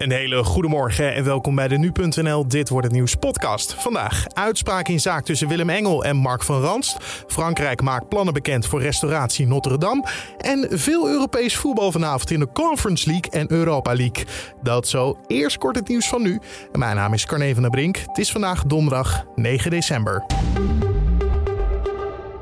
Een hele goede morgen en welkom bij de Nu.nl Dit wordt het nieuws podcast. Vandaag uitspraak in zaak tussen Willem Engel en Mark van Ranst. Frankrijk maakt plannen bekend voor restauratie Notre Dame. En veel Europees voetbal vanavond in de Conference League en Europa League. Dat zo. Eerst kort het nieuws van nu. mijn naam is Carne van der Brink. Het is vandaag donderdag 9 december.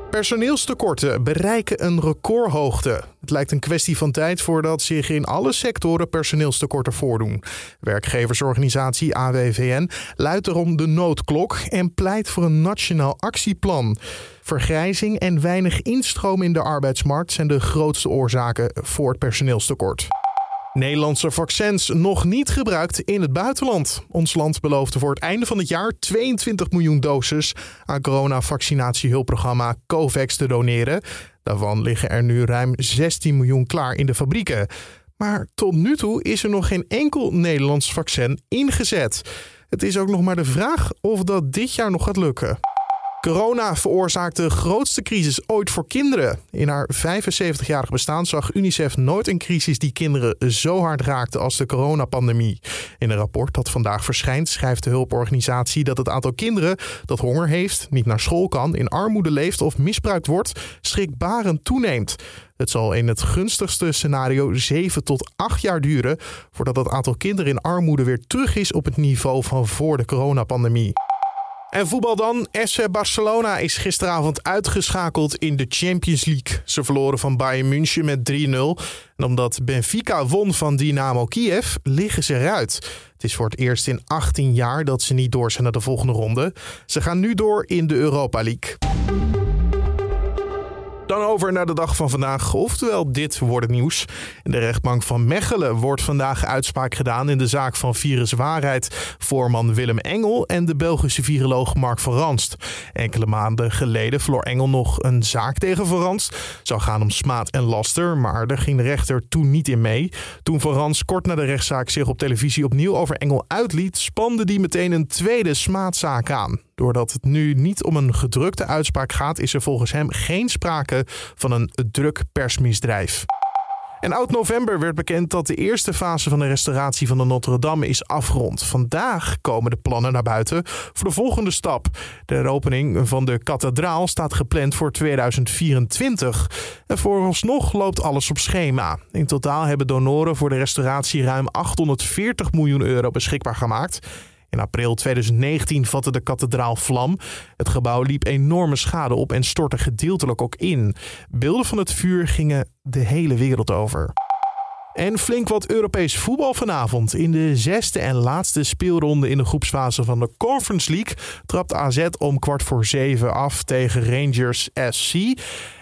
Personeelstekorten bereiken een recordhoogte. Het lijkt een kwestie van tijd voordat zich in alle sectoren personeelstekorten voordoen. Werkgeversorganisatie AWVN luidt erom de noodklok en pleit voor een nationaal actieplan. Vergrijzing en weinig instroom in de arbeidsmarkt zijn de grootste oorzaken voor het personeelstekort. Nederlandse vaccins nog niet gebruikt in het buitenland. Ons land beloofde voor het einde van het jaar 22 miljoen doses aan coronavaccinatiehulpprogramma COVAX te doneren. Daarvan liggen er nu ruim 16 miljoen klaar in de fabrieken. Maar tot nu toe is er nog geen enkel Nederlands vaccin ingezet. Het is ook nog maar de vraag of dat dit jaar nog gaat lukken. Corona veroorzaakt de grootste crisis ooit voor kinderen. In haar 75-jarig bestaan zag UNICEF nooit een crisis die kinderen zo hard raakte als de coronapandemie. In een rapport dat vandaag verschijnt schrijft de hulporganisatie dat het aantal kinderen dat honger heeft, niet naar school kan, in armoede leeft of misbruikt wordt, schrikbarend toeneemt. Het zal in het gunstigste scenario 7 tot 8 jaar duren voordat het aantal kinderen in armoede weer terug is op het niveau van voor de coronapandemie. En voetbal dan. SC Barcelona is gisteravond uitgeschakeld in de Champions League. Ze verloren van Bayern München met 3-0. En omdat Benfica won van Dynamo Kiev, liggen ze eruit. Het is voor het eerst in 18 jaar dat ze niet door zijn naar de volgende ronde. Ze gaan nu door in de Europa League. Dan over naar de dag van vandaag, oftewel dit wordt het nieuws. In de rechtbank van Mechelen wordt vandaag uitspraak gedaan in de zaak van viruswaarheid voorman Willem Engel en de Belgische viroloog Mark van Ranst. Enkele maanden geleden verloor Engel nog een zaak tegen Van Ranst. zou gaan om smaad en laster, maar daar ging de rechter toen niet in mee. Toen Van Ranst kort na de rechtszaak zich op televisie opnieuw over Engel uitliet, spande die meteen een tweede smaadzaak aan. Doordat het nu niet om een gedrukte uitspraak gaat, is er volgens hem geen sprake van een druk persmisdrijf. En oud november werd bekend dat de eerste fase van de restauratie van de Notre Dame is afgerond. Vandaag komen de plannen naar buiten voor de volgende stap. De opening van de kathedraal staat gepland voor 2024. En vooralsnog loopt alles op schema. In totaal hebben donoren voor de restauratie ruim 840 miljoen euro beschikbaar gemaakt. In april 2019 vatte de kathedraal vlam. Het gebouw liep enorme schade op en stortte gedeeltelijk ook in. Beelden van het vuur gingen de hele wereld over. En flink wat Europees voetbal vanavond. In de zesde en laatste speelronde in de groepsfase van de Conference League trapt AZ om kwart voor zeven af tegen Rangers SC.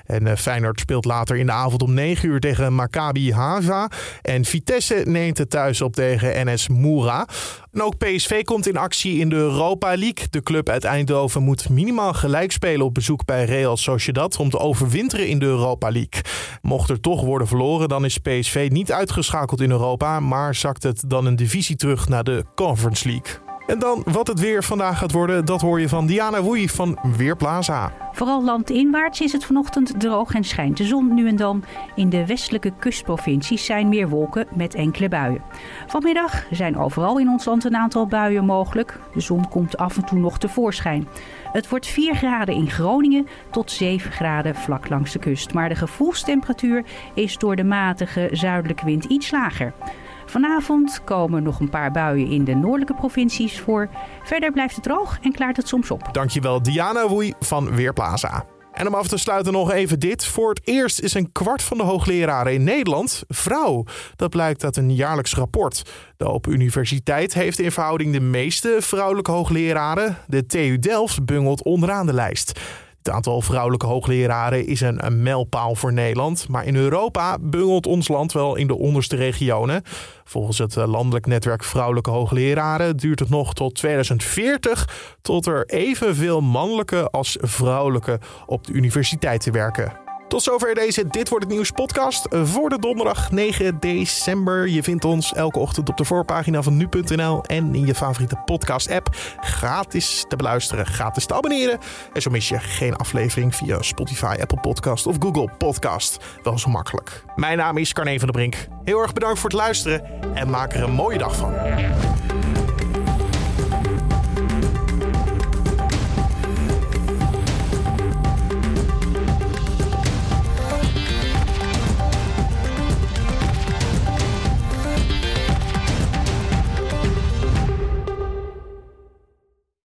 En uh, Feyenoord speelt later in de avond om 9 uur tegen Maccabi Haifa. En Vitesse neemt het thuis op tegen NS Moura. En ook PSV komt in actie in de Europa League. De club uit Eindhoven moet minimaal gelijk spelen op bezoek bij Real Sociedad om te overwinteren in de Europa League. Mocht er toch worden verloren, dan is PSV niet uitgeschakeld in Europa, maar zakt het dan een divisie terug naar de Conference League. En dan wat het weer vandaag gaat worden, dat hoor je van Diana Woei van Weerplaza. Vooral landinwaarts is het vanochtend droog en schijnt de zon nu en dan. In de westelijke kustprovincies zijn meer wolken met enkele buien. Vanmiddag zijn overal in ons land een aantal buien mogelijk. De zon komt af en toe nog tevoorschijn. Het wordt 4 graden in Groningen tot 7 graden vlak langs de kust. Maar de gevoelstemperatuur is door de matige zuidelijke wind iets lager. Vanavond komen nog een paar buien in de noordelijke provincies voor. Verder blijft het droog en klaart het soms op. Dankjewel Diana Woei van Weerplaza. En om af te sluiten nog even dit. Voor het eerst is een kwart van de hoogleraren in Nederland vrouw. Dat blijkt uit een jaarlijks rapport. De Open Universiteit heeft in verhouding de meeste vrouwelijke hoogleraren. De TU Delft bungelt onderaan de lijst. Het aantal vrouwelijke hoogleraren is een, mijlpaal voor Nederland. Maar in Europa bungelt ons land wel in de onderste regionen. Volgens het eh, landelijk netwerk Vrouwelijke Hoogleraren duurt het nog tot 2040 tot er evenveel mannelijke als vrouwelijke op de universiteit te werken. Tot zover deze Dit wordt het nieuws podcast voor de donderdag 9 december. Je vindt ons elke ochtend op de voorpagina van nu.nl en in je favoriete podcast app. Gratis te beluisteren, gratis te abonneren. En zo mis je geen aflevering via Spotify, Apple Podcast of Google Podcast. Wel zo makkelijk. Mijn naam is Carne van der Brink. Heel erg bedankt voor het luisteren en maak er een mooie dag van.